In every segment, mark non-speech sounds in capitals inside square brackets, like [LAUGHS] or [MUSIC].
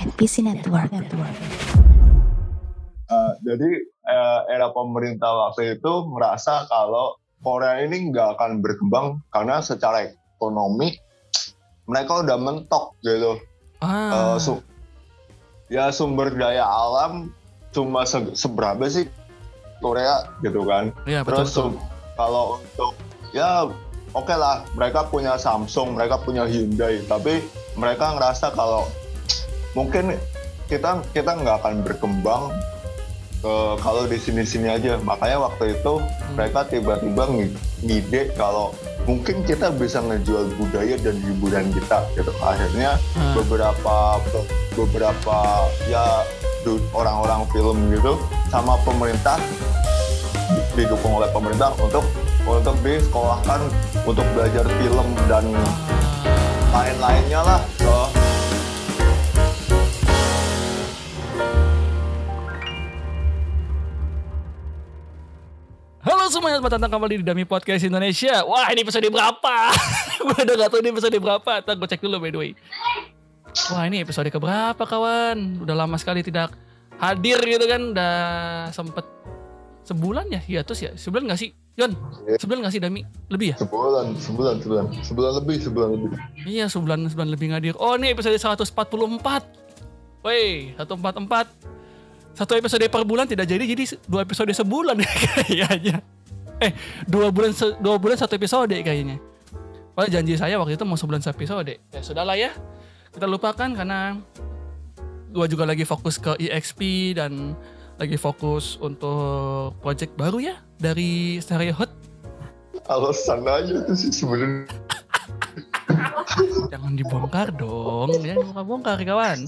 NPC Network. Network. Uh, jadi uh, era pemerintah waktu itu merasa kalau Korea ini nggak akan berkembang karena secara ekonomi mereka udah mentok gitu. Ah. Uh, su- ya sumber daya alam cuma se- seberapa sih Korea gitu kan. Iya betul Terus betul. kalau untuk ya oke lah mereka punya Samsung, mereka punya Hyundai, tapi mereka ngerasa kalau mungkin kita kita nggak akan berkembang eh, kalau di sini-sini aja. Makanya waktu itu mereka tiba-tiba ngi- ngide kalau mungkin kita bisa ngejual budaya dan hiburan kita gitu. Akhirnya Ah. beberapa beberapa ya orang-orang film gitu sama pemerintah didukung oleh pemerintah untuk untuk disekolahkan untuk belajar film dan lain-lainnya lah Oh, semuanya, selamat datang kembali di Dami Podcast Indonesia. Wah, ini episode berapa? [LAUGHS] gue udah gak tau ini episode berapa. Ntar gue cek dulu by the way. Wah, ini episode keberapa kawan? Udah lama sekali tidak hadir gitu kan. Udah sempet sebulan ya hiatus ya? Sebulan gak sih? Yon, Iya. sebulan gak sih Dami? Lebih ya? sebulan sebulan sebulan sebulan lebih sebulan lebih Iya, sebulan sebulan lebih ngadir. Oh, ini episode 144. Woi, 144. Satu episode per bulan tidak jadi, jadi dua episode sebulan [LAUGHS] kayaknya. Eh, dua bulan dua bulan satu episode kayaknya. Padahal janji saya waktu itu mau sebulan satu episode. Ya sudahlah ya. Kita lupakan karena gua juga lagi fokus ke EXP dan lagi fokus untuk project baru ya dari Stereo Hut. alasan aja tuh sih sebenarnya [LAUGHS] Jangan dibongkar dong, jangan bongkar-bongkar kawan.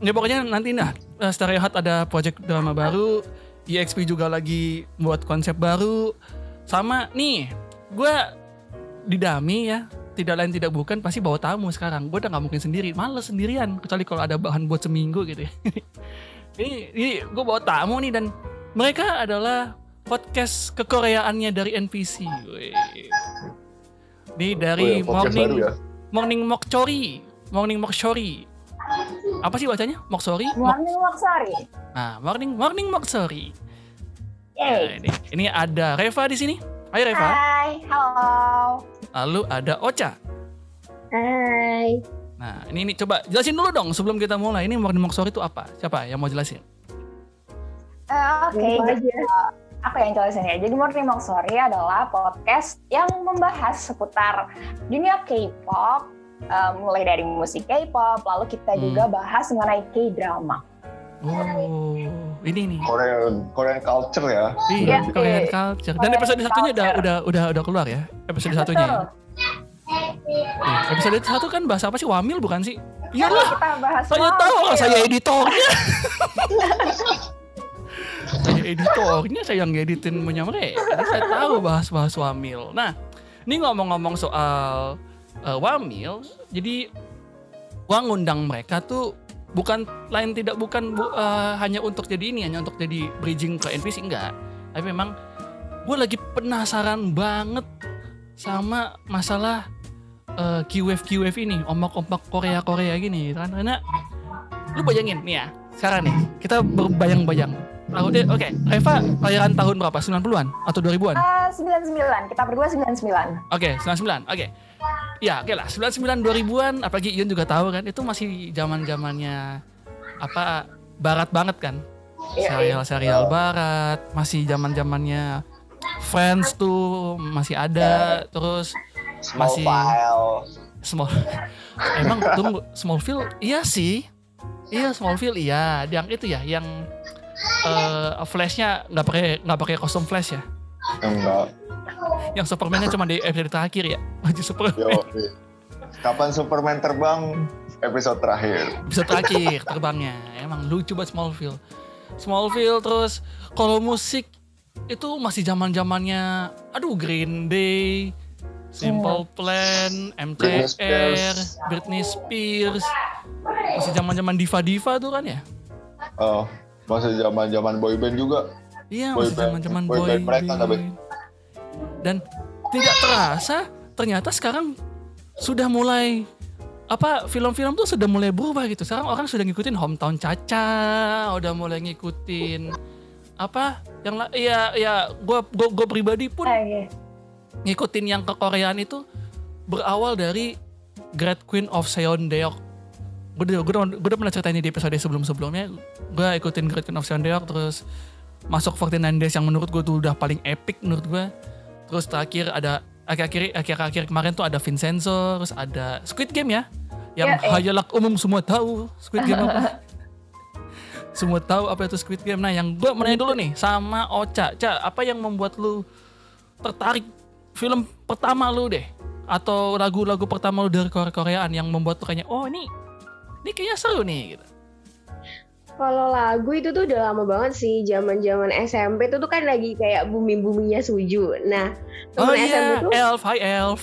Ya pokoknya nanti nah Stereo Hut ada project drama baru, EXP juga lagi buat konsep baru. Sama nih, gue di Dami ya, tidak lain tidak bukan pasti bawa tamu sekarang. Gue udah nggak mungkin sendiri, males sendirian. Kecuali kalau ada bahan buat seminggu gitu ya. [LAUGHS] ini ini gue bawa tamu nih dan mereka adalah podcast kekoreaannya dari NPC. Wih. Ini dari Oh ya, podcast Morning baru ya Morning Mokchori. Morning Mokchori. Apa sih bacanya? Moksori? Mok- Morning Sorry. nah, Morning Morning Moksori. Nah, ini, ini ada Reva di sini. Hai Reva. Hai, halo. Lalu ada Ocha. Hai. Nah, ini, ini coba jelasin dulu dong sebelum kita mulai. Ini Morning Moksori itu apa? Siapa yang mau jelasin? Eh, Oke, jadi eh, aku yang jelasin ya. Jadi Morning Sorry adalah podcast yang membahas seputar dunia K-pop, eh, mulai dari musik K-pop, lalu kita Hmm. juga bahas mengenai K-drama. Oh, ini nih. Korean Korean culture ya Iya, Iya. Korean culture. Dan Korean episode satunya udah udah udah udah keluar ya. Episode satunya. ya? Episode satu kan bahasa apa sih? Wamil bukan sih? Iya, Iyalah. kita bahas Saya Wamil. tahu lah saya editornya. saya editornya, saya yang punya mereka. Jadi saya tahu bahas-bahas Wamil. Nah, ini ngomong-ngomong soal eh, Wamil, jadi gua ngundang mereka tuh bukan lain tidak bukan bu- eh, hanya untuk jadi ini, hanya untuk jadi bridging ke NPC enggak. Tapi memang gue lagi penasaran banget sama masalah eh, Q-Wave Q-Wave ini, ombak-ombak Korea-Korea gini kan. Karena lu bayangin nih ya, sekarang nih kita berbayang-bayang. Tahu deh, oke, Reva lahiran tahun berapa? 90-an atau 2000-an? Eh, 99, kita berdua 99. Oke, 99. Oke. Ya, oke lah. 99 2000-an, apalagi Yun juga tahu kan, itu masih zaman-zamannya apa barat banget kan. Iya, Serial-serial barat, masih zaman-zamannya Friends tuh masih ada, terus small Masih- file Small Emang tunggu Smallville iya sih. Iya Smallville iya, yang itu ya, yang eh flashnya nggak pakai nggak pakai kostum flash ya. Enggak Yang Superman-nya cuma di episode terakhir ya. [LAUGHS] Baju Superman. yo kapan Superman terbang episode terakhir Episode terakhir terbangnya. Emang lucu banget Smallville. Smallville terus kalau musik itu masih zaman-zamannya aduh Green Day, Simple Plan, Britney MCR, Spears. Britney Spears. Masih zaman-zaman diva-diva tuh kan ya? oh masih zaman zaman boyband juga Iya, Boy masih zaman-zaman boy boy, band mereka, tapi. Dan tidak terasa ternyata sekarang sudah mulai apa film-film tuh sudah mulai berubah gitu. Sekarang orang sudah ngikutin hometown Caca, udah mulai ngikutin apa yang la- ya ya gua gua, gua pribadi pun Ah, iya. ngikutin yang ke Koreaan itu berawal dari Great Queen of Seondeok. Gue udah, gue udah, gue udah pernah ceritain di episode sebelum-sebelumnya. Gue ikutin Great Queen of Seondeok terus masuk 49 Days yang menurut gue tuh udah paling epic menurut gue. Terus terakhir ada akhir-akhir akhir-akhir kemarin tuh ada Vincenzo, terus ada Squid Game ya. Yang Ya, eh. hayalak umum semua tahu Squid Game apa. [LAUGHS] semua tahu apa itu Squid Game. Nah, yang gue mau nanya dulu nih sama Ocha. Ca, apa yang membuat lu tertarik film pertama lu deh atau lagu-lagu pertama lu dari Korea Koreaan yang membuat lu kayaknya oh ini ini kayaknya seru nih gitu. Kalau lagu itu tuh udah lama banget sih, zaman-zaman SMP tuh tuh kan lagi kayak booming-boomingnya Suju. Nah, Oh temen SMP tuh, Elf, hi Elf.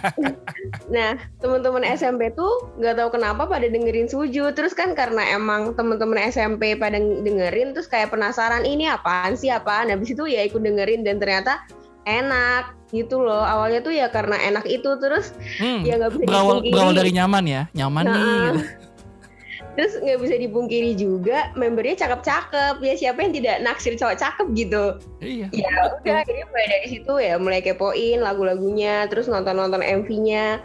[LAUGHS] nah teman-teman SMP tuh nggak tahu kenapa pada dengerin Suju. Terus kan karena emang teman-teman SMP pada dengerin, terus kayak penasaran ini apaan sih apaan. Habis itu ya ikut dengerin dan ternyata enak gitu loh. Awalnya tuh ya karena enak itu terus Hmm, ya nggak bisa berawal berawal dari nyaman ya, nyaman nih. Nah, gitu. Terus nggak bisa dipungkiri juga membernya cakep-cakep ya siapa yang tidak naksir cowok cakep gitu. Iya. Ya udah jadi mulai dari situ ya mulai kepoin lagu-lagunya terus nonton-nonton MV-nya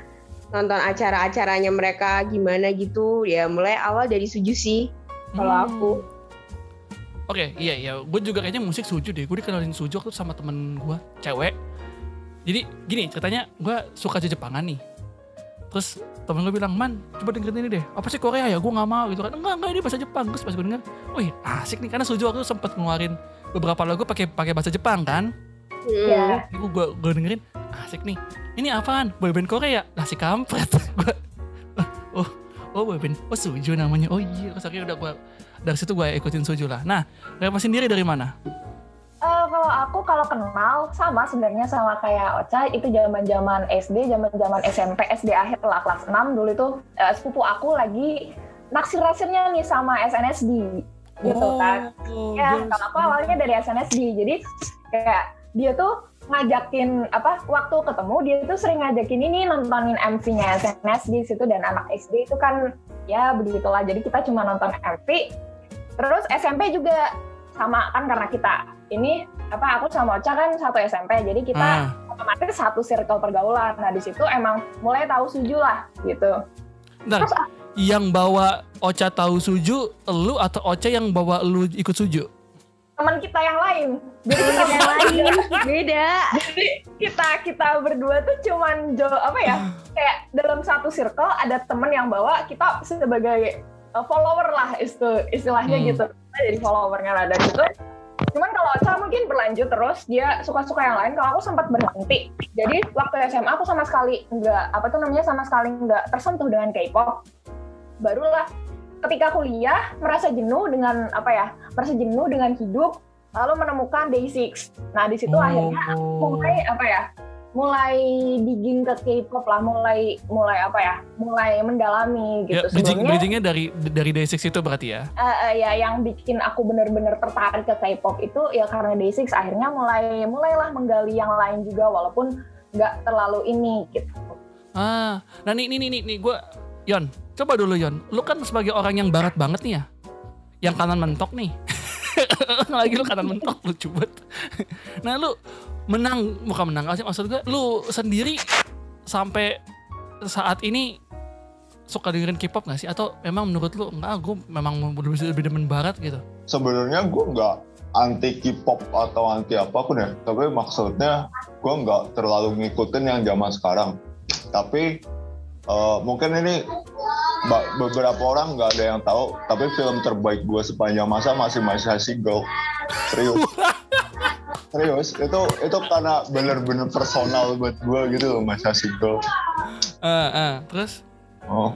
nonton acara-acaranya mereka gimana gitu ya mulai awal dari Suju sih kalau Hmm. aku Oke, iya iya. Gue juga kayaknya musik Suju deh. Gue dikenalin Suju waktu sama temen gue, cewek. Jadi gini ceritanya, gue suka Jepangan nih. Terus temen gue bilang, man coba dengerin ini deh. Apa sih Korea ya? Gue nggak mau gitu kan. Enggak, enggak ini bahasa Jepang. Terus pas gue denger, wih asik nih. Karena Suju waktu itu sempet ngeluarin beberapa lagu pakai pakai bahasa Jepang kan. Hmm. Ya. Gue gue gue dengerin, asik nih. Ini apaan? Boyband Korea? Lah si kampret. [LAUGHS] Gua, oh, oh boyband. Oh Suju namanya. Oh iya. Terus akhirnya udah gue dari situ gue ikutin Suju lah. Nah, Reva sendiri dari mana? Eh, kalau aku kalau kenal sama sebenarnya sama kayak Ocha itu zaman-zaman SD, zaman-zaman SMP, SD akhir lah kelas 6 dulu itu eh, sepupu aku lagi naksir-naksirnya nih sama SNSD gitu kan. Oh, Ya, yes. kalau aku awalnya dari SNSD. Jadi kayak dia tuh ngajakin apa waktu ketemu dia tuh sering ngajakin ini nontonin MV-nya SNSD di situ dan anak SD itu kan ya begitulah. Jadi kita cuma nonton MV. Terus SMP juga sama kan karena kita ini apa aku sama Ocha kan satu SMP. Jadi kita Ah, otomatis satu circle pergaulan. Nah, di situ emang mulai tahu Suju lah gitu. bentar. Terus yang bawa Ocha tahu Suju, lu atau Ocha yang bawa lu ikut Suju? teman kita yang lain. Jadi kita yang lain [LAUGHS] beda jadi kita kita berdua tuh cuman jo apa ya kayak dalam satu circle ada temen yang bawa kita sebagai uh, follower lah itu istilahnya Hmm. gitu kita jadi followernya lah dari situ cuman kalau Ocha mungkin berlanjut terus dia suka-suka yang lain. Kalau aku sempat berhenti. Jadi waktu SMA aku sama sekali nggak apa tuh namanya sama sekali nggak tersentuh dengan K-pop. Barulah ketika kuliah merasa jenuh dengan apa ya merasa jenuh dengan hidup lalu menemukan Day6 nah di situ akhirnya Oh. mulai apa ya mulai digging ke K-pop lah mulai mulai apa ya mulai mendalami Ya, gitu bridging, sebelumnya bridgingnya dari dari Day6 itu berarti ya? eh, eh, ya yang bikin aku bener-bener tertarik ke K-pop itu ya karena Day6 akhirnya mulai mulailah menggali yang lain juga walaupun nggak terlalu ini gitu. Ah, nah nih nih nih nih, nih gue, Yon, coba dulu Yon, lu kan sebagai orang yang barat banget nih ya, yang kanan mentok nih, [LAUGHS] lagi lu kanan mentok lu cubet. nah lu menang, bukan menang, maksud- maksud gue, lu sendiri sampai saat ini suka dengerin K-pop gak sih? Atau memang menurut lu enggak, gue memang lebih, lebih demen barat gitu? sebenarnya gue nggak anti K-pop atau anti apa pun ya. Tapi maksudnya gue nggak terlalu ngikutin yang zaman sekarang. Tapi eh, mungkin ini beberapa orang nggak ada yang tahu tapi film terbaik gue sepanjang masa masih Sassy Girl. Serius serius itu itu karena bener-bener personal buat gue gitu loh Sassy Girl Ah, ah, terus? Oh,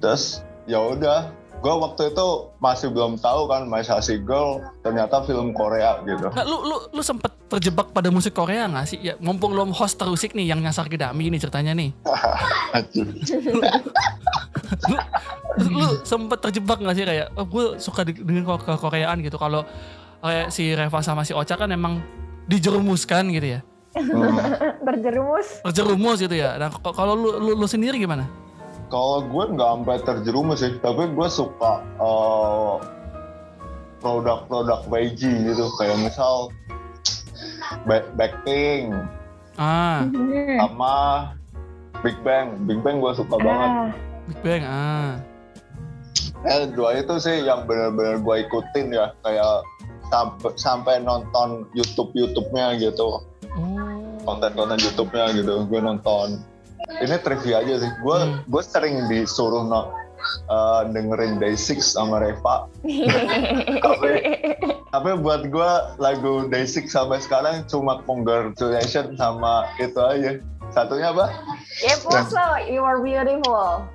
terus ya udah, gue waktu itu masih belum tahu kan Sassy Girl ternyata film Korea gitu. Nah, lu lu lu sempet terjebak pada musik Korea gak sih? Ya, mumpung lu host terusik nih yang nyasar ke Dami nih ceritanya nih. [LAUGHS] Lu, lu sempet terjebak gak sih kayak oh, gue suka de- dengan ke Koreaan gitu kalau kayak si Reva sama si Ocha kan emang dijerumuskan gitu ya Hmm. [LAUGHS] terjerumus terjerumus gitu ya nah kalau lu, lu lu sendiri gimana Kalau gue nggak sampai terjerumus sih, tapi gue suka eh, produk-produk YG gitu, kayak misal Back- Blackpink Ah, Hmm. sama Big Bang. Big Bang gue suka banget. Ah, Big Bang. Ah. Eh dua itu sih yang benar-benar gue ikutin ya, kayak sampai sampai nonton YouTube YouTube-nya gitu, Oh. konten-konten YouTube-nya gitu, gue nonton. Ini trivia aja sih, gue Hmm. gue sering disuruh no, eh, dengerin Day6 sama Reva, [LAUGHS] tapi tapi buat gue lagu Day6 sampai sekarang cuma congratulations sama itu aja. Satunya apa? Ya so you are beautiful.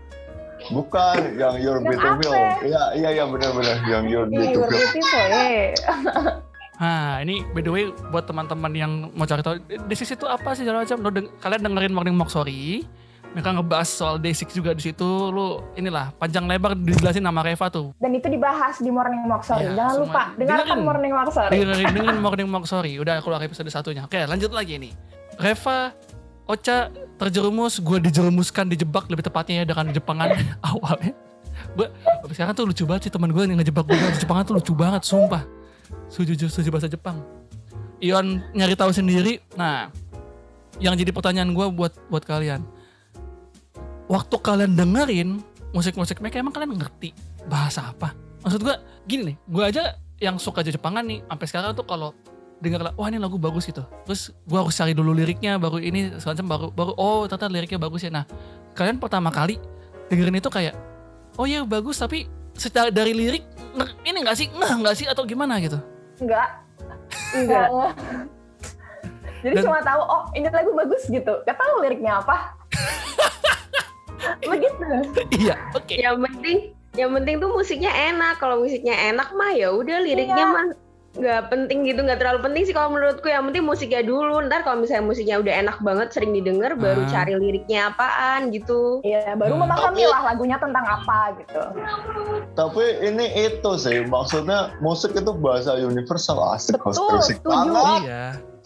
Bukan yang You're Yang Beautiful. Iya iya iya benar-benar yang You're Beautiful. beautiful. Yeah. [LAUGHS] Nah, ini by the way buat teman-teman yang mau cari tahu Day6 itu apa sih segala macam. Lo deng- kalian dengerin Morning Mock Sorry. Mereka ngebahas soal Day6 juga di situ. Lu inilah panjang lebar dijelasin nama Reva tuh. Dan itu dibahas di Morning Mock Sorry. Iya, Jangan lupa dengarkan Dengerin. Morning Mock Sorry. Dengerin [LAUGHS] dengan Morning Mock Sorry. Udah keluar episode satunya. Oke, lanjut lagi nih. Reva, Ocha terjerumus, gue dijerumuskan, dijebak lebih tepatnya ya dengan Jepangan [LAUGHS] awalnya. Gue, tapi sekarang tuh lucu banget sih teman gue yang ngejebak gue di Jepangan tuh lucu banget, sumpah. Sujujur, setuju bahasa Jepang. Ion nyari tahu sendiri. Nah, yang jadi pertanyaan gue buat buat kalian. Waktu kalian dengerin musik-musik mereka emang kalian ngerti bahasa apa? Maksud gue gini nih, gue aja yang suka Jepangan nih, sampai sekarang tuh kalau dengar wah ini lagu bagus gitu. Terus gue harus cari dulu liriknya, baru ini semacam baru baru oh ternyata liriknya bagus ya. Nah, kalian pertama kali dengerin itu kayak oh iya bagus tapi secara dari lirik ini enggak sih ngeh nggak sih atau gimana gitu? Enggak. Enggak. [LAUGHS] Jadi Dan- cuma tahu oh ini lagu bagus gitu. Gak tahu liriknya apa. [LAUGHS] Begitu. iya, oke. Yang penting yang penting tuh musiknya enak. Kalau musiknya enak mah ya udah liriknya Iya. mah nggak penting gitu, nggak terlalu penting sih kalau menurutku. Yang penting musiknya dulu. Ntar kalau misalnya musiknya udah enak banget, sering didengar, baru Ah. cari liriknya apaan gitu. Iya, baru Hmm. memahami lah lagunya tentang apa gitu. Tapi ini itu sih maksudnya musik itu bahasa universal asik Betul, musik setuju. Iya,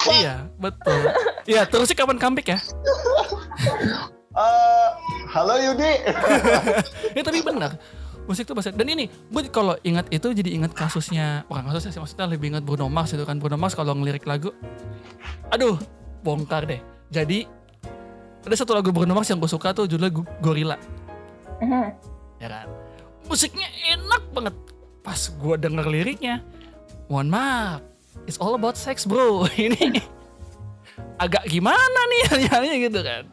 iya betul. Iya terus sih kapan comeback ya? [LAUGHS] Eh, halo Yudi. [LAUGHS] [LAUGHS] ya tapi benar musik tuh bahasa dan ini gue kalau ingat itu jadi ingat kasusnya bukan kasusnya sih maksudnya lebih ingat Bruno Mars itu kan. Bruno Mars kalau ngelirik lagu aduh bongkar deh. Jadi ada satu lagu Bruno Mars yang gue suka tuh judulnya Gorilla. Mhm. ya kan? Musiknya enak banget. Pas gue denger liriknya mohon maaf it's all about sex bro. [LAUGHS] Ini agak gimana nih nyanyi gitu kan.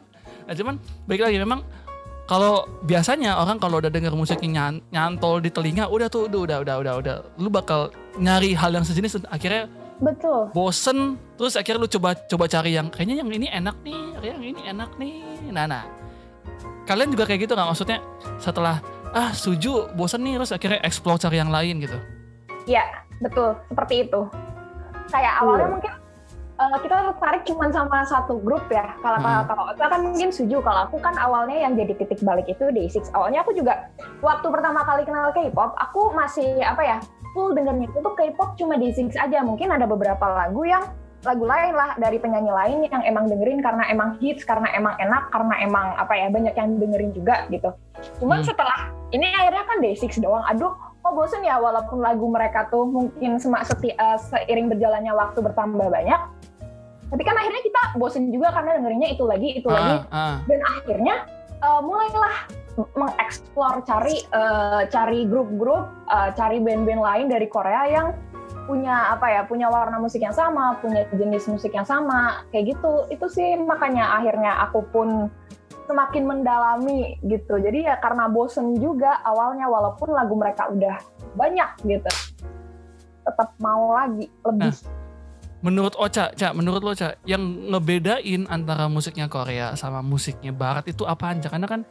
Nah cuman baik lagi memang kalau biasanya orang kalau udah denger musiknya nyan- nyantol di telinga udah tuh udah udah udah udah udah lu bakal nyari hal yang sejenis akhirnya Betul. bosen terus akhirnya lu coba coba cari yang kayaknya yang ini enak nih yang ini enak nih nah nah kalian juga kayak gitu nggak maksudnya setelah ah suju bosen nih terus akhirnya explore cari yang lain gitu Iya, betul. Seperti itu. Kayak awalnya mungkin eh, kita tertarik cuma sama satu grup ya. Kalau kalau Hmm. kalau Ocha kan mungkin setuju. Kalau aku kan awalnya yang jadi titik balik itu Day6. Awalnya aku juga waktu pertama kali kenal K-pop, aku masih apa ya full dengernya itu tuh K-pop cuma Day6 aja. Mungkin ada beberapa lagu yang lagu lain lah dari penyanyi lain yang emang dengerin karena emang hits, karena emang enak, karena emang apa ya banyak yang dengerin juga gitu. Cuman Hmm. setelah ini akhirnya kan Day6 doang. Aduh, kok bosen ya walaupun lagu mereka tuh mungkin semak seti, eh, seiring berjalannya waktu bertambah banyak. Tapi kan akhirnya kita bosen juga karena dengerinnya itu lagi, itu lagi. ah, ah. Dan akhirnya eh, mulailah mengeksplor cari eh, cari grup-grup, eh, cari band-band lain dari Korea yang punya apa ya, punya warna musik yang sama, punya jenis musik yang sama, kayak gitu. Itu sih makanya akhirnya aku pun semakin mendalami gitu. Jadi ya karena bosen juga awalnya walaupun lagu mereka udah banyak gitu. Tetap mau lagi lebih. Menurut Ocha, Ca, menurut lo Ca, yang ngebedain antara musiknya Korea sama musiknya Barat itu apaan? Ca? Karena kan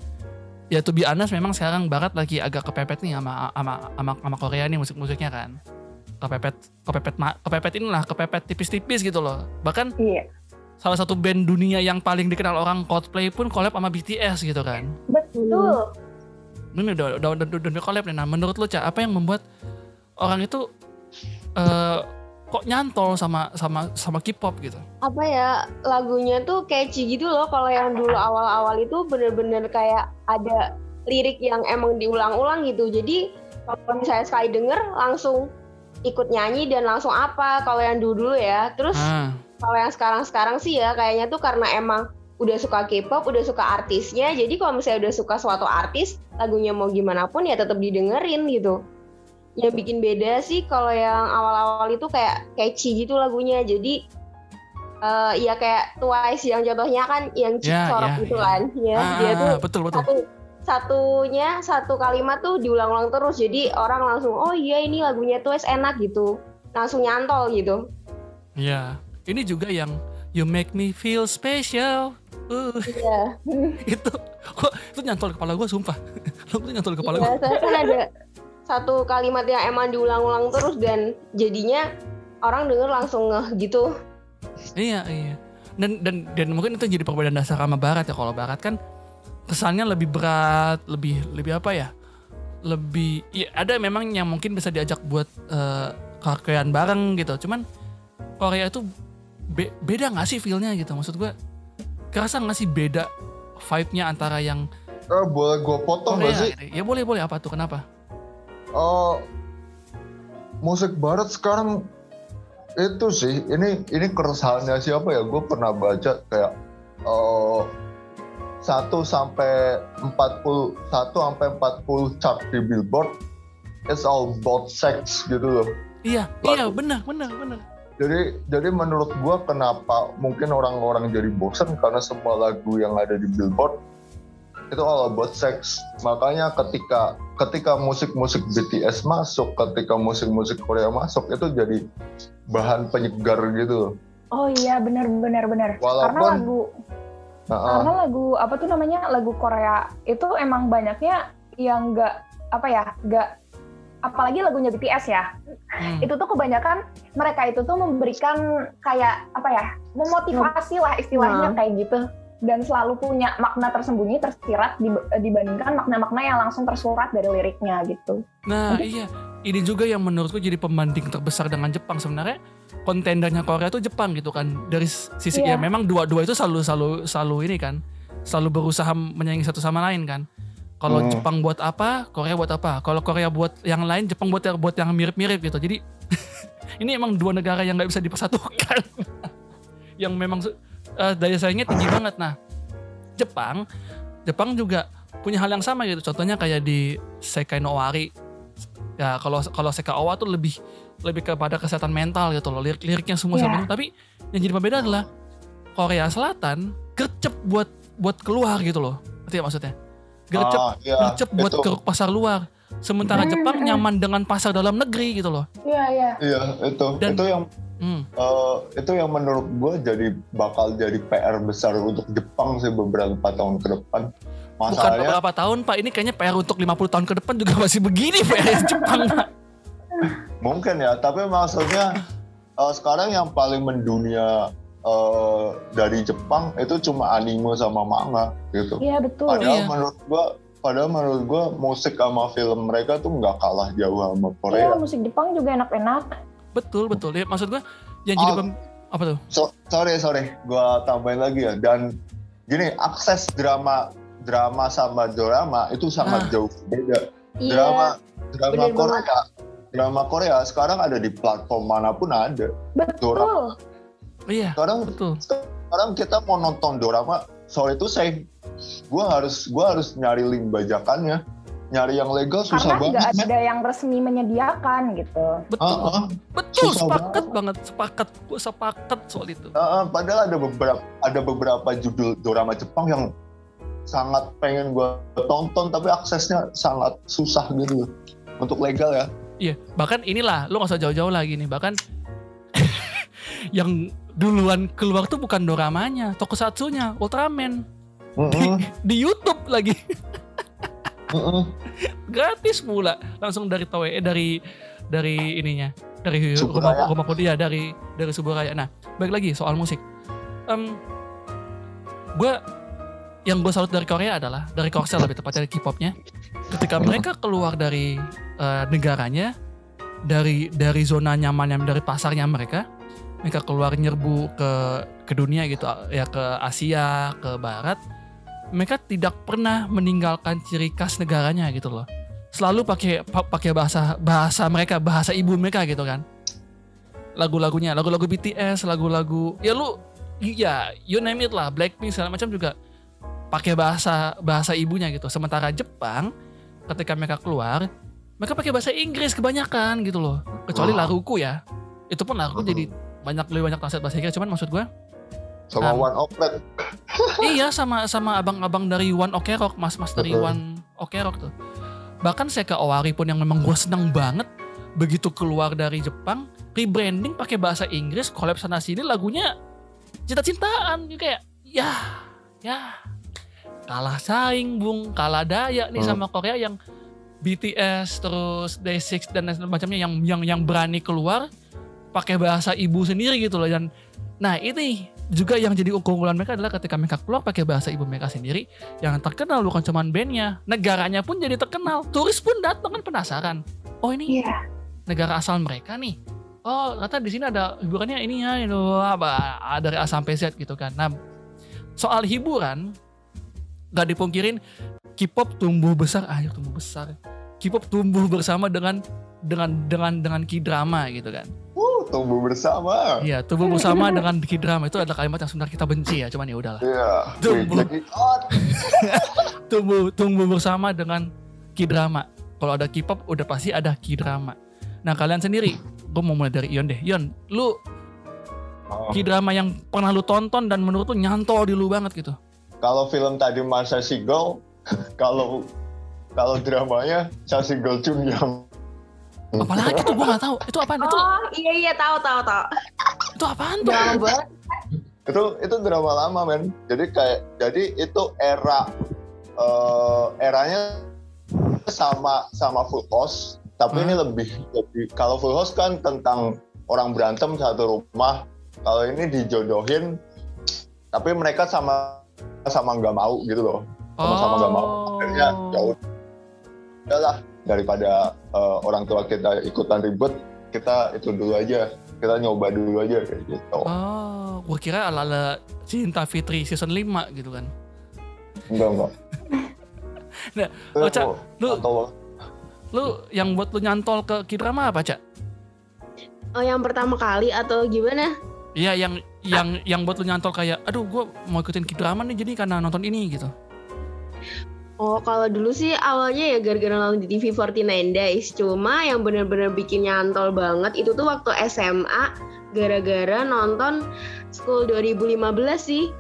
ya to be honest memang sekarang Barat lagi agak kepepet nih sama sama sama, sama Korea nih musik-musiknya kan. Kepepet kepepet kepepet inilah kepepet tipis-tipis gitu loh. Bahkan Iya, salah satu band dunia yang paling dikenal orang Coldplay pun collab sama BTS gitu kan. betul. Ini udah udah udah, udah, udah collab nih. Nah, menurut lo Ca, apa yang membuat orang itu eh kok nyantol sama sama sama K-pop gitu? apa ya lagunya tuh catchy gitu loh kalau yang dulu awal-awal itu bener-bener kayak ada lirik yang emang diulang-ulang gitu. Jadi kalau misalnya sekali denger langsung ikut nyanyi dan langsung apa kalau yang dulu dulu ya. Terus Ah, kalau yang sekarang-sekarang sih ya kayaknya tuh karena emang udah suka K-pop, udah suka artisnya. Jadi kalau misalnya udah suka suatu artis, lagunya mau gimana pun ya tetap didengerin gitu. Yang bikin beda sih kalau yang awal-awal itu kayak catchy gitu lagunya. Jadi eh ya kayak Twice yang contohnya kan yang Ya, Sorok ya, gitu ya. kan. Ya, ah, dia tuh betul betul. satu satunya satu kalimat tuh diulang-ulang terus jadi orang langsung oh iya ini lagunya Twice enak gitu langsung nyantol gitu Iya. Ini juga yang You Make Me Feel Special. Uh, iya [LAUGHS] itu kok itu nyantol kepala gue sumpah. Lagu [LAUGHS] itu nyantol kepala gue. Iya, saya kan ada satu kalimat yang emang diulang-ulang terus dan jadinya orang denger langsung ngeh gitu. Iya, iya. Dan dan dan mungkin itu jadi perbedaan dasar sama barat ya. Kalau barat kan kesannya lebih berat, lebih lebih apa ya? Lebih ya ada memang yang mungkin bisa diajak buat eh, karaokean bareng gitu. Cuman Korea itu be- beda nggak sih feel-nya gitu? Maksud gue kerasa nggak sih beda vibe-nya antara yang Eh, boleh gue potong Korea gak sih? Ya boleh boleh apa tuh? Kenapa? Eh, musik barat sekarang itu sih ini ini keresahannya siapa ya gue pernah baca kayak eh, satu sampai 40 satu sampai 40 chart di Billboard it's all about sex gitu loh Iya, Lagu. iya benar benar benar. jadi jadi menurut gue kenapa mungkin orang-orang jadi bosan karena semua lagu yang ada di Billboard itu all about sex makanya ketika ketika musik-musik BTS masuk ketika musik-musik Korea masuk itu jadi bahan penyegar gitu. Oh iya benar benar benar. Karena Walaupun- lagu Nah, ah, karena lagu apa tuh namanya lagu Korea itu emang banyaknya yang enggak apa ya enggak apalagi lagunya BTS ya Hmm. itu tuh kebanyakan mereka itu tuh memberikan kayak apa ya memotivasi lah istilahnya Hmm. kayak gitu dan selalu punya makna tersembunyi tersirat dib- dibandingkan makna-makna yang langsung tersurat dari liriknya gitu. Nah iya, ini juga yang menurutku jadi pembanding terbesar dengan Jepang sebenarnya kontendernya Korea tuh Jepang gitu kan dari sisi ya Iya. memang dua-dua itu selalu selalu selalu ini kan selalu berusaha menyaingi satu sama lain kan. Kalau Hmm. Jepang buat apa, Korea buat apa. Kalau Korea buat yang lain, Jepang buat buat yang mirip-mirip gitu. Jadi [LAUGHS] ini emang dua negara yang nggak bisa dipersatukan. [LAUGHS] yang memang eh, daya saingnya tinggi banget. Nah, Jepang, Jepang juga punya hal yang sama gitu. Contohnya kayak di Sekai no Owari. Ya kalau kalau Sekai Owa tuh lebih lebih kepada kesehatan mental gitu loh. Lirik liriknya semua Iya. sama itu. Tapi yang jadi pembeda adalah Korea Selatan gercep buat buat keluar gitu loh. Ngerti ya maksudnya? Gercep ah, iya, gercep buat itu. ke pasar luar. Sementara Hmm, Jepang hmm. nyaman dengan pasar dalam negeri gitu loh. Iya iya. Iya itu Dan- itu yang Hmm. eh, itu yang menurut gue jadi bakal jadi PR besar untuk Jepang sih beberapa tahun ke depan. Bukan Masalahnya beberapa tahun Pak, ini kayaknya PR untuk 50 tahun ke depan juga masih begini PR Jepang Pak. mungkin ya, tapi maksudnya eh, sekarang yang paling mendunia eh, dari Jepang itu cuma anime sama manga gitu. Iya betul. Padahal Iya. menurut gua, padahal menurut gua musik sama film mereka tuh nggak kalah jauh sama Iya Korea. musik Jepang juga enak-enak. Betul, betul. Ya, maksud gua yang jadi Oh. pem- apa tuh? So- sorry sorry, gua tambahin lagi ya. Dan gini, akses drama drama sama drama itu sangat Ah. jauh beda. Iya. Drama drama bener Korea, drama Korea sekarang ada di platform mana pun ada. Betul. Iya, Sekarang betul. sekarang kita mau nonton drama, sorry itu saya, gua harus gua harus nyari link bajakannya, nyari yang legal susah Karena banget. men. ada yang resmi menyediakan gitu. Betul. Ah, ah. Betul, susah sepakat banget. Sepakat. Gua sepakat soal itu. Uh, padahal ada beberapa ada beberapa judul drama Jepang yang sangat pengen gue tonton tapi aksesnya sangat susah gitu untuk legal ya. Iya, bahkan inilah lu gak usah jauh-jauh lagi nih. Bahkan [LAUGHS] yang duluan keluar tuh bukan doramanya, tokusatsunya, Ultraman Mm-mm, [LAUGHS] di YouTube lagi. [LAUGHS] gratis pula langsung dari Toei eh, dari dari ininya dari Suburaya. rumah rumah kuliah dari dari Suburaya. Nah, balik lagi soal musik. Em gue yang gue salut dari Korea adalah dari Korsel lebih tepatnya dari K-popnya. Ketika mereka keluar dari eh, negaranya, dari dari zona nyamannya dari pasarnya mereka, mereka keluar nyerbu ke ke dunia gitu ya ke Asia, ke Barat. Mereka tidak pernah meninggalkan ciri khas negaranya gitu loh. Selalu pakai pa- pakai bahasa bahasa mereka, bahasa ibu mereka gitu kan. Lagu-lagunya, lagu-lagu BTS, lagu-lagu ya lu ya you name it lah, Blackpink segala macam juga pakai bahasa bahasa ibunya gitu. Sementara Jepang ketika mereka keluar, mereka pakai bahasa Inggris kebanyakan gitu loh. Kecuali Wah. Laruku ya. Itu pun Laruku Mhm. jadi banyak lebih banyak translate bahasa Inggris. Cuman maksud gue Sama Um, One Red. Iya sama sama abang-abang dari One Ok Rock, mas-mas dari Betul. One Ok Rock tuh. Bahkan Seka Owari pun yang memang gue seneng banget begitu keluar dari Jepang, rebranding pakai bahasa Inggris, collab sana sini lagunya cinta-cintaan gitu kayak ya ya kalah saing bung kalah daya nih Hmm. sama Korea yang BTS terus Day6 dan lain macamnya yang yang yang berani keluar pakai bahasa ibu sendiri gitu loh dan nah ini juga yang jadi keunggulan mereka adalah ketika mereka keluar pakai bahasa ibu mereka sendiri yang terkenal bukan cuma bandnya negaranya pun jadi terkenal. Turis pun datang kan penasaran. Oh ini Iya. negara asal mereka nih. Oh ternyata di sini ada hiburannya ini ya itu apa dari A sampai Z gitu kan. Nah soal hiburan gak dipungkirin K-pop tumbuh besar. Ayo tumbuh besar. K-pop tumbuh bersama dengan dengan dengan dengan K-drama gitu kan tumbuh bersama. Iya, tumbuh bersama dengan bikin drama itu adalah kalimat yang sebenarnya kita benci ya, cuman ya udahlah. Iya. Tumbuh. Out. [LAUGHS] Tumbuh tumbuh bersama dengan K-drama. Kalau ada K-pop udah pasti ada K-drama. Nah, kalian sendiri, gue mau mulai dari Ion deh. Ion, lu Oh. K-drama yang pernah lu tonton dan menurut lu nyantol di lu banget gitu. Kalau film tadi Masa Sigel, [LAUGHS] kalau kalau dramanya Sasi Girl Chun yang Apalagi tuh gue gak tahu. Itu apaan? Itu Oh iya iya tahu tahu tahu. itu apaan tuh? Drama banget. itu itu drama lama men. Jadi kayak jadi itu era eh, eranya sama sama Full House, tapi Hmm. ini lebih lebih kalau Full House kan tentang orang berantem satu rumah. Kalau ini dijodohin, tapi mereka sama sama nggak mau gitu loh. Sama-sama nggak mau. Akhirnya ya udahlah daripada eh, orang tua kita ikutan ribet, kita itu dulu aja. Kita nyoba dulu aja kayak gitu. Oh, gue kira ala-ala Cinta Fitri season 5 gitu kan. Enggak enggak. [LAUGHS] Nah, oh, Cak, lu- atau- Lu yang buat lu nyantol ke K-drama apa, Cak? Oh yang pertama kali atau gimana? Iya yang yang yang buat lu nyantol kayak aduh gue mau ikutin K-drama nih jadi karena nonton ini gitu. Oh kalau dulu sih awalnya ya gara-gara nonton di TV 49 Days Cuma yang bener-bener bikin nyantol banget itu tuh waktu SMA Gara-gara nonton School 2015 sih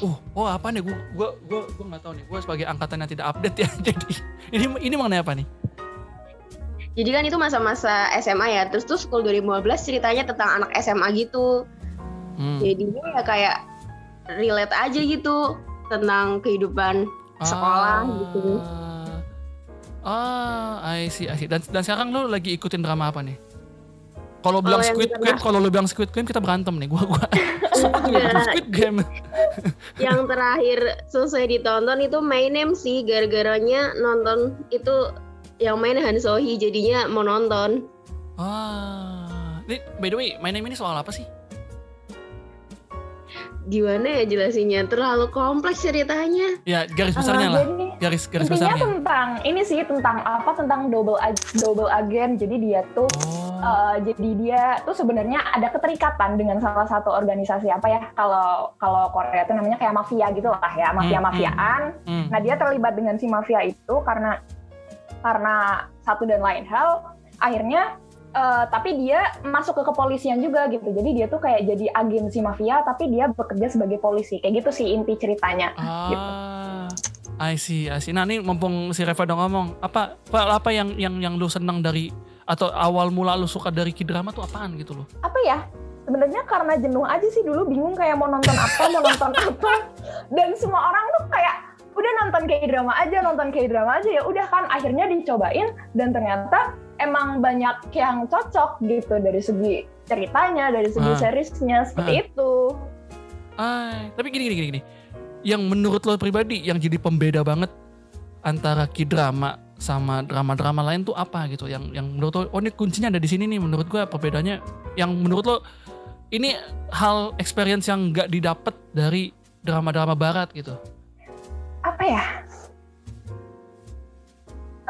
Oh, oh apa nih? Gue gue gue gue nggak tahu nih. Gue sebagai angkatan yang tidak update ya. [LAUGHS] Jadi ini ini mengenai apa nih? Jadi kan itu masa-masa SMA ya Terus tuh School 2015 ceritanya tentang anak SMA gitu Hmm. Jadinya ya kayak relate aja gitu Tentang kehidupan sekolah gitu. Ah, I see, I see. Dan dan sekarang lu lagi ikutin drama apa nih? Kalau bilang yang Squid Game, kalau lu bilang Squid Game kita berantem nih. Gua gua Squid Game, Enggak. Squid Game. Yang terakhir selesai ditonton itu My Name sih Gara-garanya nonton itu yang main Han Sohee jadinya mau nonton Ah, ini by the way, My Name ini soal apa sih? Gimana ya jelasinnya terlalu kompleks ceritanya Ya garis besarnya Ah, lah. jadi Garis garis intinya besarnya. tentang ini sih tentang apa tentang double ag- double agen jadi dia tuh Oh. eh, jadi dia tuh sebenarnya ada keterikatan dengan salah satu organisasi apa ya kalau kalau Korea itu namanya kayak mafia gitu lah ya mafia mafiaan Hmm. nah dia terlibat dengan si mafia itu karena karena satu dan lain hal akhirnya eh, tapi dia masuk ke kepolisian juga gitu jadi dia tuh kayak jadi agen si mafia tapi dia bekerja sebagai polisi kayak gitu sih inti ceritanya gitu. Ah, I see, I see. Nah ini mumpung si Reva udah ngomong, apa apa, yang yang yang lu seneng dari atau awal mula lu suka dari K-drama tuh apaan gitu loh? apa ya sebenarnya karena jenuh aja sih dulu bingung kayak mau nonton apa mau nonton apa dan semua orang tuh kayak udah nonton kayak drama aja nonton kayak drama aja ya udah kan akhirnya dicobain dan ternyata emang banyak yang cocok gitu dari segi ceritanya dari segi Ah. seriesnya seperti Ah. itu Ay, tapi gini gini gini gini. Yang menurut lo pribadi yang jadi pembeda banget antara K-drama sama drama-drama lain tuh apa gitu? Yang yang menurut lo oh ini kuncinya ada di sini nih menurut gua perbedaannya yang menurut lo ini hal experience yang nggak didapat dari drama-drama barat gitu. apa ya?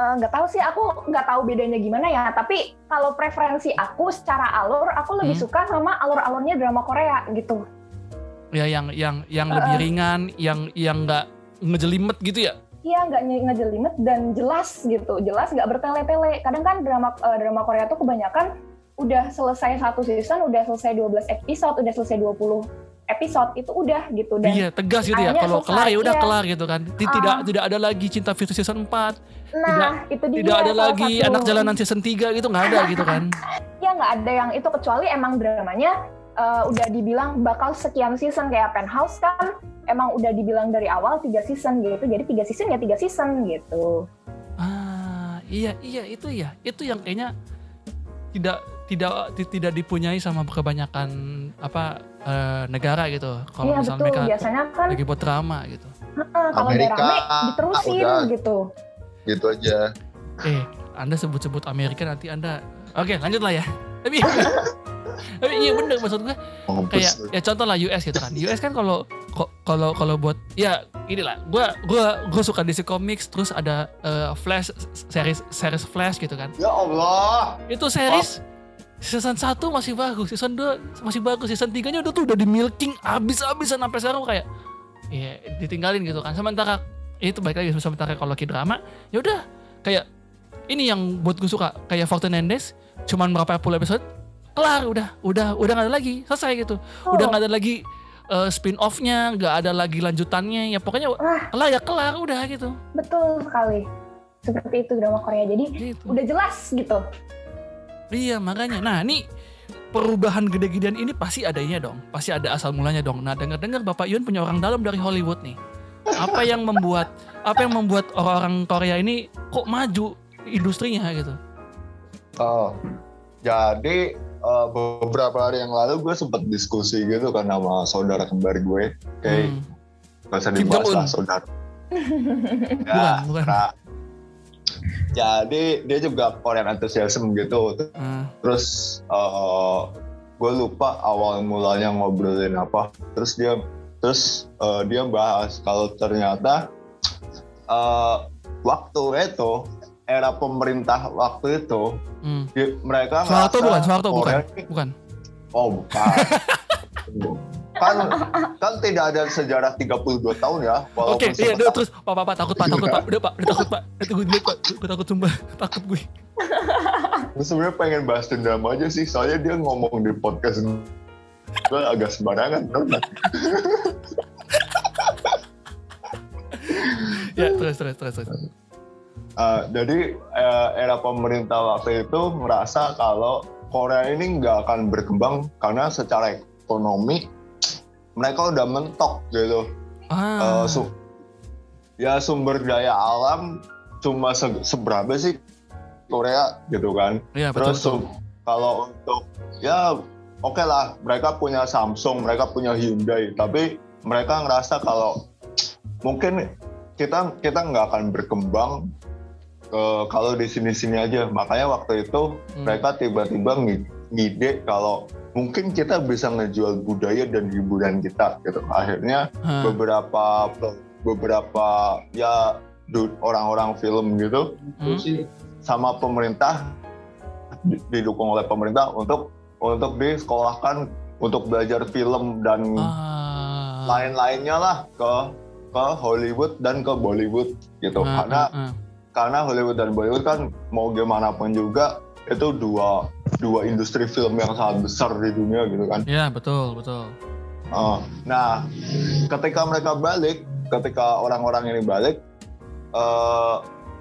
Eh, nggak tahu sih aku nggak tahu bedanya gimana ya tapi kalau preferensi aku secara alur aku lebih Hmm. suka sama alur-alurnya drama Korea gitu Ya yang yang yang lebih ringan, yang yang nggak ngejelimet gitu ya. Iya nggak nge- ngejelimet dan jelas gitu jelas nggak bertele-tele kadang kan drama eh, drama Korea tuh kebanyakan udah selesai satu season udah selesai 12 episode udah selesai 20 episode itu udah gitu dan Iya, tegas gitu ya. Kalau kelar ya udah iya. kelar gitu kan. Ah. Tidak tidak ada lagi cinta versus season 4. nah itu dia Tidak ada lagi satu. anak jalanan season 3 gitu nggak ada gitu kan. [LAUGHS] ya nggak ada yang itu kecuali emang dramanya eh, udah dibilang bakal sekian season kayak Penthouse kan emang udah dibilang dari awal tiga season gitu jadi tiga season ya tiga season gitu Ah, iya iya itu ya. Itu yang kayaknya tidak tidak ti- tidak dipunyai sama kebanyakan apa eh, negara gitu. Kalau iya misalnya betul mereka biasanya kan lagi buat drama gitu. heeh, kalau Amerika, rame diterusin udah. gitu gitu aja Eh, Anda sebut-sebut Amerika nanti Anda Oke, lanjut lah ya. Tapi [LAUGHS] Tapi iya bener maksud gue Mampus kayak ya contoh lah US gitu kan. US kan kalau kalau kalau buat ya inilah gua gua gua suka DC Comics terus ada eh, Flash series series Flash gitu kan. ya Allah Itu series season 1 masih bagus, season 2 masih bagus, season 3-nya udah tuh udah di milking abis-abisan sampai sekarang kayak ya ditinggalin gitu kan. Sementara itu baik lagi sementara kalau ke drama ya udah kayak ini yang buat gue suka kayak Fortune Days cuman berapa puluh episode kelar udah udah udah nggak ada lagi selesai gitu udah Oh. nggak ada lagi eh, spin offnya nggak ada lagi lanjutannya ya pokoknya Wah. kelar ya kelar udah gitu betul sekali seperti itu drama Korea jadi gitu udah jelas gitu iya makanya nah ini perubahan gede-gedean ini pasti adanya dong pasti ada asal mulanya dong nah dengar-dengar Bapak Yun punya orang dalam dari Hollywood nih apa yang membuat apa yang membuat orang-orang Korea ini kok maju industrinya gitu Oh, jadi eh, beberapa hari yang lalu gue sempat diskusi gitu kan sama saudara kembar gue. Kayak Hmm. gak usah dibahas lah saudara. [LAUGHS] Bukan, bukan. nah, jadi dia juga Korean enthusiasm gitu. Ah, Terus eh, gue lupa awal mulanya ngobrolin apa. Terus dia terus eh, dia bahas kalau ternyata eh, waktu itu era pemerintah waktu itu hmm. di- mereka Soeharto bukan Soeharto bukan bukan Oh bukan. [LAUGHS] kan kan tidak ada sejarah 32 tahun ya. Oke, iya, sempat- udah terus Pak, Pak, Pak, takut Pak, takut Pak, udah Pak, udah takut Pak, tunggu dulu Pak, gue takut sumpah, takut gue. Gue sebenarnya pengen bahas dendam aja sih, soalnya dia ngomong di podcast gue agak sembarangan. [LAUGHS] Ya, terus, terus, terus, terus. Eh, jadi eh, era pemerintah waktu itu merasa kalau Korea ini nggak akan berkembang karena secara ekonomi mereka udah mentok gitu. Ah, Eh, su- ya sumber daya alam cuma se- seberapa sih Korea gitu kan. iya betul, Terus betul. kalau untuk ya oke lah mereka punya Samsung, mereka punya Hyundai, tapi mereka ngerasa kalau mungkin kita kita nggak akan berkembang eh, kalau di sini-sini aja. Makanya waktu itu Hmm. mereka tiba-tiba ngi- ngide kalau mungkin kita bisa ngejual budaya dan hiburan kita gitu. Akhirnya Ah, beberapa beberapa ya orang-orang film gitu hmm. sama pemerintah di- didukung oleh pemerintah untuk untuk disekolahkan untuk belajar film dan Ah, lain-lainnya lah ke ke Hollywood dan ke Bollywood gitu ah, karena ah. karena Hollywood dan Bollywood kan mau gimana pun juga itu dua dua industri film yang sangat besar di dunia gitu kan Iya, betul, betul. Oh, nah, ketika mereka balik, ketika orang-orang ini balik, eh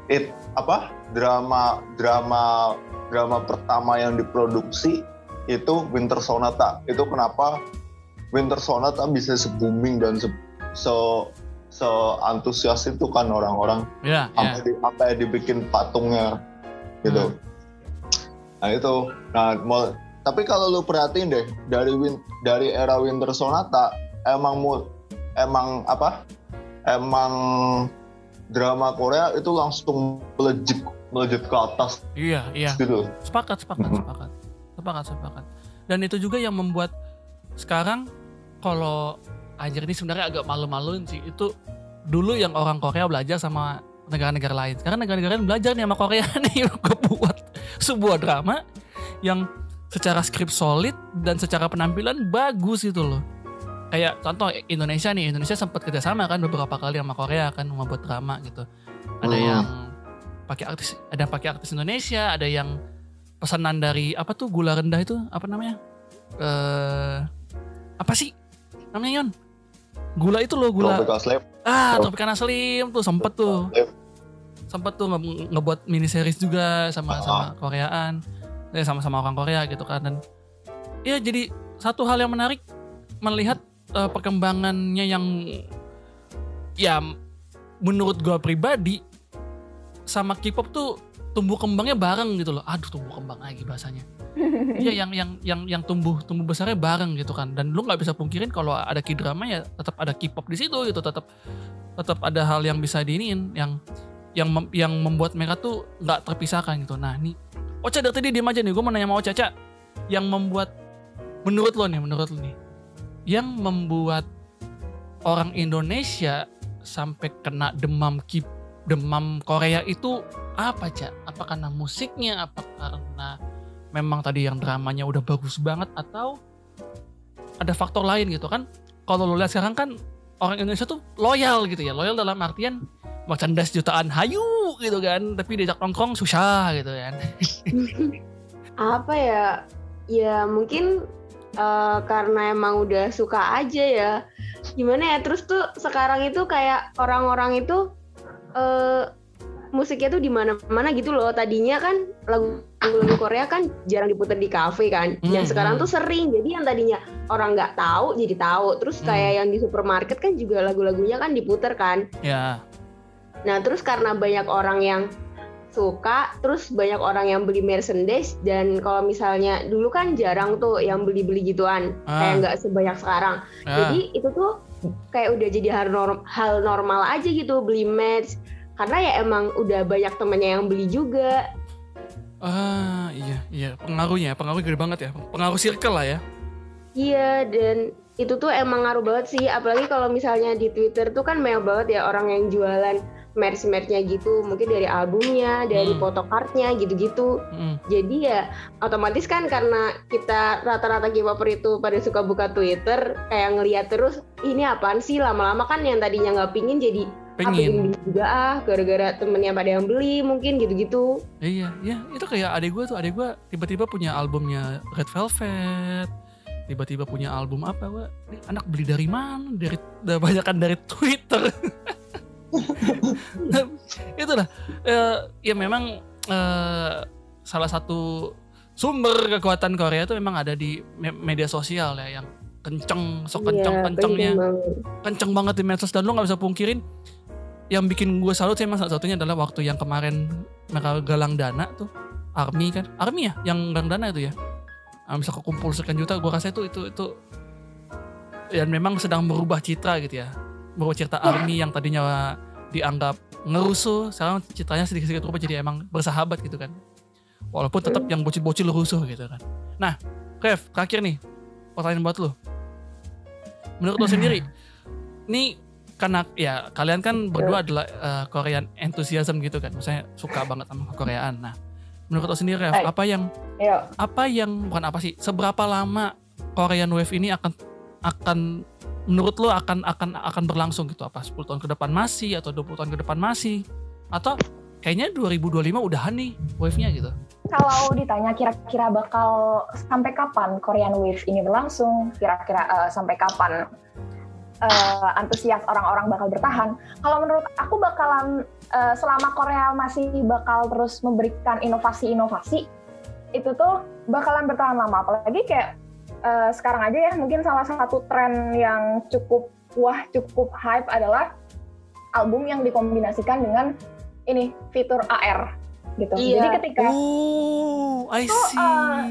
it apa drama drama drama pertama yang diproduksi itu Winter Sonata. Itu kenapa Winter Sonata bisa se-booming dan se, se se-antusias itu kan orang-orang Iya, iya. sampai di, sampai dibikin patungnya gitu. Nah itu, nah mau, tapi kalau lu perhatiin deh dari win, dari era Winter Sonata emang mu, emang apa? Emang drama Korea itu langsung melejit melejit ke atas Iya, iya. gitu. Sepakat, sepakat, Mhm. sepakat. Sepakat, sepakat. Dan itu juga yang membuat sekarang kalau anjir ini sebenarnya agak malu-maluin sih. Itu dulu yang orang Korea belajar sama negara-negara lain. Sekarang negara-negara lain belajar nih sama Korea [LAUGHS] nih gue buat sebuah drama yang secara skrip solid dan secara penampilan bagus gitu loh. Kayak contoh Indonesia nih, Indonesia sempat kerjasama kan beberapa kali sama Korea kan membuat drama gitu. Ada Hmm. yang pakai artis, ada yang pakai artis Indonesia, ada yang pesanan dari apa tuh gula rendah itu apa namanya? Eh apa sih namanya Yon? Gula itu loh gula. Tropical Slave. Ah, Oh. Tropicana Slim tuh sempet tuh. Sempet tuh nge- ngebuat mini series juga sama Ah. sama Koreaan. Eh, sama-sama orang Korea gitu kan dan ya jadi satu hal yang menarik melihat eh, perkembangannya yang ya menurut gua pribadi sama K-pop tuh tumbuh kembangnya bareng gitu loh. Aduh, tumbuh kembang lagi bahasanya. [LAUGHS] Iya yang yang yang yang tumbuh tumbuh besarnya bareng gitu kan. Dan lu nggak bisa pungkirin kalau ada K-drama ya tetap ada K-pop di situ gitu, tetap tetap ada hal yang bisa diinin yang yang mem- yang membuat mereka tuh nggak terpisahkan gitu. Nah, nih Ocha dari tadi diem aja nih. Gue mau nanya sama Ocha, Ca. Yang membuat menurut lo nih, menurut lo nih. Yang membuat orang Indonesia sampai kena demam K demam Korea itu apa cak? Apa karena musiknya? Apa karena memang tadi yang dramanya udah bagus banget atau ada faktor lain gitu kan? Kalau lo lihat sekarang kan orang Indonesia tuh loyal gitu ya, loyal dalam artian merchandise jutaan hayu gitu kan, tapi diajak nongkrong susah gitu kan. [LAUGHS] apa ya? Ya mungkin eh, karena emang udah suka aja ya. Gimana ya? Terus tuh sekarang itu kayak orang-orang itu eh musiknya tuh di mana-mana gitu loh. Tadinya kan lagu-lagu Korea kan jarang diputar di kafe kan. Dan Hmm, sekarang hmm. tuh sering. Jadi yang tadinya orang nggak tahu jadi tahu. Terus Hmm. kayak yang di supermarket kan juga lagu-lagunya kan diputar kan. Ya, Nah, terus karena banyak orang yang suka, terus banyak orang yang beli merchandise dan kalau misalnya dulu kan jarang tuh yang beli-beli gituan, Ah. kayak nggak sebanyak sekarang. ya. Jadi itu tuh kayak udah jadi hal, norm- hal normal aja gitu beli merch karena ya emang udah banyak temennya yang beli juga. ah iya iya pengaruhnya, pengaruh gede banget ya, pengaruh circle lah ya. Iya, dan itu tuh emang ngaruh banget sih, apalagi kalau misalnya di Twitter tuh kan banyak banget ya orang yang jualan merch-merchnya gitu, mungkin dari albumnya, dari Hmm. photocardnya gitu-gitu. Mm. Jadi ya otomatis kan karena kita rata-rata K-popper itu pada suka buka Twitter kayak ngeliat terus ini apaan sih lama-lama kan yang tadinya nggak pingin jadi ah, Pengen. beli juga ah gara-gara temennya pada yang beli mungkin gitu-gitu. Iya, iya, itu kayak adik gue tuh, adik gue tiba-tiba punya albumnya Red Velvet, tiba-tiba punya album apa gue, anak beli dari mana? Dari banyak kan dari Twitter. [LAUGHS] Nah, [LAUGHS] Itulah, eh, ya memang eh, salah satu sumber kekuatan Korea itu memang ada di me- media sosial ya, yang kenceng, sok kenceng Iya, kencengnya. penting banget. kenceng banget di medsos dan lu nggak bisa pungkirin. Yang bikin gue salut sih emang salah satunya adalah waktu yang kemarin mereka galang dana tuh army kan? Army ya? Yang galang dana itu ya? Ah, bisa kekumpul sekian juta gue rasa itu itu itu dan memang sedang merubah citra gitu ya merubah citra army yang tadinya dianggap ngerusuh sekarang citranya sedikit-sedikit berubah jadi emang bersahabat gitu kan. Walaupun tetap yang bocil-bocil rusuh gitu kan. Nah Kev terakhir nih pertanyaan buat lu. Menurut lo [LAUGHS] sendiri ini karena ya kalian kan berdua adalah eh, Korean enthusiasm gitu kan. Misalnya suka banget sama Koreaan. Nah menurut lo sendiri Kev Eh. apa yang Yuk. apa yang bukan apa sih seberapa lama Korean Wave ini akan akan menurut lo akan akan akan berlangsung gitu apa 10 tahun ke depan masih atau 20 tahun ke depan masih atau kayaknya 2025 udahan nih wave-nya gitu Kalau ditanya kira-kira bakal sampai kapan Korean Wave ini berlangsung, kira-kira eh, sampai kapan eh, antusias orang-orang bakal bertahan. Kalau menurut aku bakalan eh, selama Korea masih bakal terus memberikan inovasi-inovasi, itu tuh bakalan bertahan lama. Apalagi kayak eh, sekarang aja ya, mungkin salah satu tren yang cukup wah cukup hype adalah album yang dikombinasikan dengan ini fitur AR gitu. Iya. Jadi ketika oh I Itu, see uh,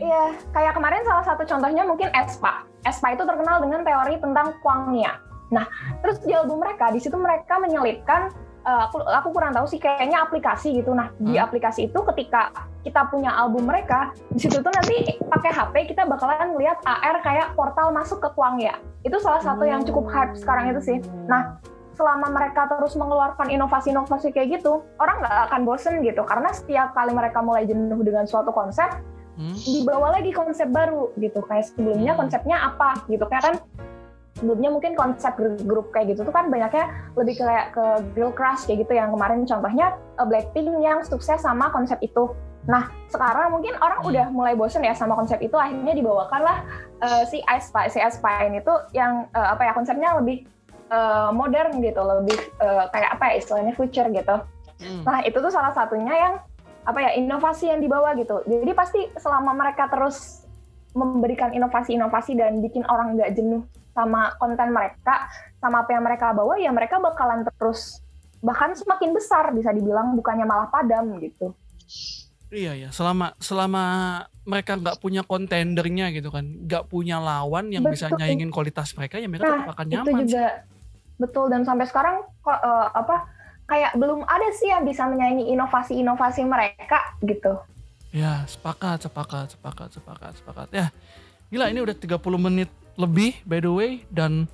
Iya, kayak kemarin salah satu contohnya mungkin Espa. Espa itu terkenal dengan teori tentang Kwangnya. Nah, terus di album mereka, di situ mereka menyelipkan, eh, aku, aku kurang tahu sih, kayaknya aplikasi gitu. Nah, di Hmm. aplikasi itu ketika kita punya album mereka, di situ tuh nanti pakai HP kita bakalan ngeliat AR kayak portal masuk ke Kwangya. Itu salah satu yang cukup hype sekarang itu sih. Nah, selama mereka terus mengeluarkan inovasi-inovasi kayak gitu, orang nggak akan bosen gitu. Karena setiap kali mereka mulai jenuh dengan suatu konsep, Hmm? dibawa lagi konsep baru gitu. Kayak sebelumnya Hmm. konsepnya apa gitu. Kayak kan sebelumnya mungkin konsep gr- grup kayak gitu tuh kan banyaknya lebih kayak ke girl crush kayak gitu yang kemarin contohnya uh, Blackpink yang sukses sama konsep itu. Nah sekarang mungkin orang udah mulai bosen ya sama konsep itu akhirnya dibawakanlah uh, si Ice si Ice Spy itu yang uh, apa ya konsepnya lebih uh, modern gitu, lebih uh, kayak apa ya istilahnya future gitu. Hmm. Nah itu tuh salah satunya yang apa ya inovasi yang dibawa gitu. Jadi pasti selama mereka terus memberikan inovasi-inovasi dan bikin orang nggak jenuh sama konten mereka, sama apa yang mereka bawa, ya mereka bakalan terus bahkan semakin besar bisa dibilang bukannya malah padam gitu. Iya ya, selama selama mereka nggak punya kontendernya gitu kan, nggak punya lawan yang bisa Betul. nyaingin kualitas mereka, ya mereka Nah, tetap akan itu nyaman. sih. juga betul dan sampai sekarang kok eh, apa kayak belum ada sih yang bisa menyaingi inovasi-inovasi mereka gitu. Ya, sepakat, sepakat, sepakat, sepakat, sepakat. Ya, gila ini udah 30 menit lebih by the way dan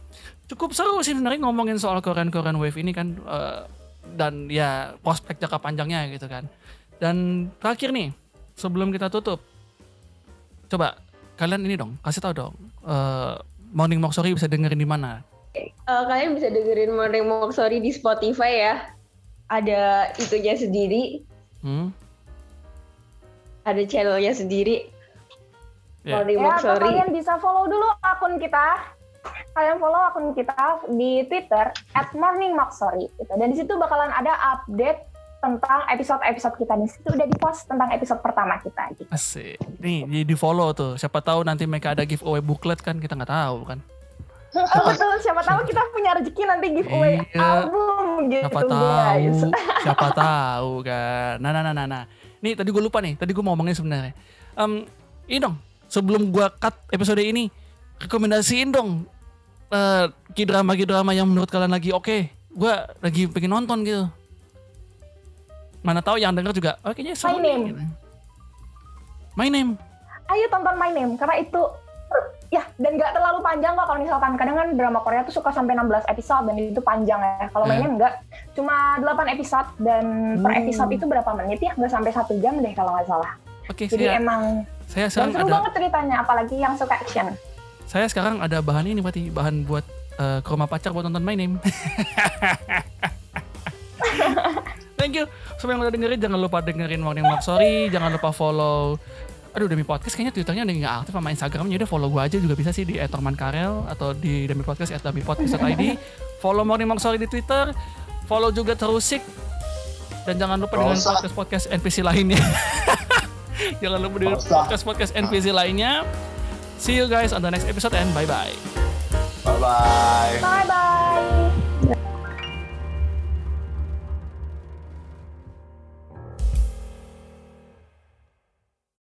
cukup seru sih sebenarnya ngomongin soal Korean-Korean Wave ini kan eh, dan ya prospek jangka panjangnya gitu kan. Dan terakhir nih, sebelum kita tutup, coba kalian ini dong, kasih tahu dong, eh, Morning Mock Sorry bisa dengerin di mana? Eh, kalian bisa dengerin Morning Mock Sorry di Spotify ya. Ada itunya sendiri, Hmm? ada channelnya sendiri. Ya. Morning Ya, atau Sorry. kalian bisa follow dulu akun kita. Kalian follow akun kita di Twitter at Morning Moxory gitu. Dan di situ bakalan ada update tentang episode-episode kita di situ udah di-post tentang episode pertama kita gitu. Asik. Nih, di, di follow tuh. Siapa tahu nanti mereka ada giveaway booklet kan kita nggak tahu kan. [LAUGHS] Oh, betul, siapa tahu kita punya rezeki nanti giveaway Iya. album gitu Siapa guys. tahu, [LAUGHS] siapa tahu kan. Nah, nah, nah, nah, nah. Nih tadi gue lupa nih, tadi gue mau ngomongin sebenarnya. Em, ini dong, sebelum gue cut episode ini, rekomendasiin dong eh drama drama yang menurut kalian lagi oke. Gue lagi pengen nonton gitu. Mana tahu yang denger juga, oh kayaknya seru My Name. gitu. My name. Ayo tonton My Name karena itu ya dan nggak terlalu panjang kok kalau misalkan kadang kan drama Korea tuh suka sampai 16 episode dan itu panjang ya. Kalau My Hmm. Name nggak cuma 8 episode dan per Hmm. episode itu berapa menit ya? Nggak sampai satu jam deh kalau nggak salah. Oke, Jadi saya, emang saya dan sekarang seru ada, banget ceritanya apalagi yang suka action. saya sekarang ada bahan ini berarti bahan buat eh, ke rumah pacar buat nonton My Name. [LAUGHS] Thank you. Semua yang udah dengerin jangan lupa dengerin Morning Mock Sorry, jangan lupa follow Aduh Demi Podcast kayaknya Twitternya udah nggak aktif sama Instagramnya udah follow gue aja juga bisa sih di @tormankarel atau di Demi Podcast at Demi Podcast.id. follow Morning Mock Sorry di Twitter, follow juga Terusik dan jangan lupa dengan podcast podcast NPC lainnya. [LAUGHS] [LAUGHS] jangan lupa dengan Nggak usah. podcast podcast NPC lainnya. See you guys on the next episode and bye bye. Bye bye. Bye bye.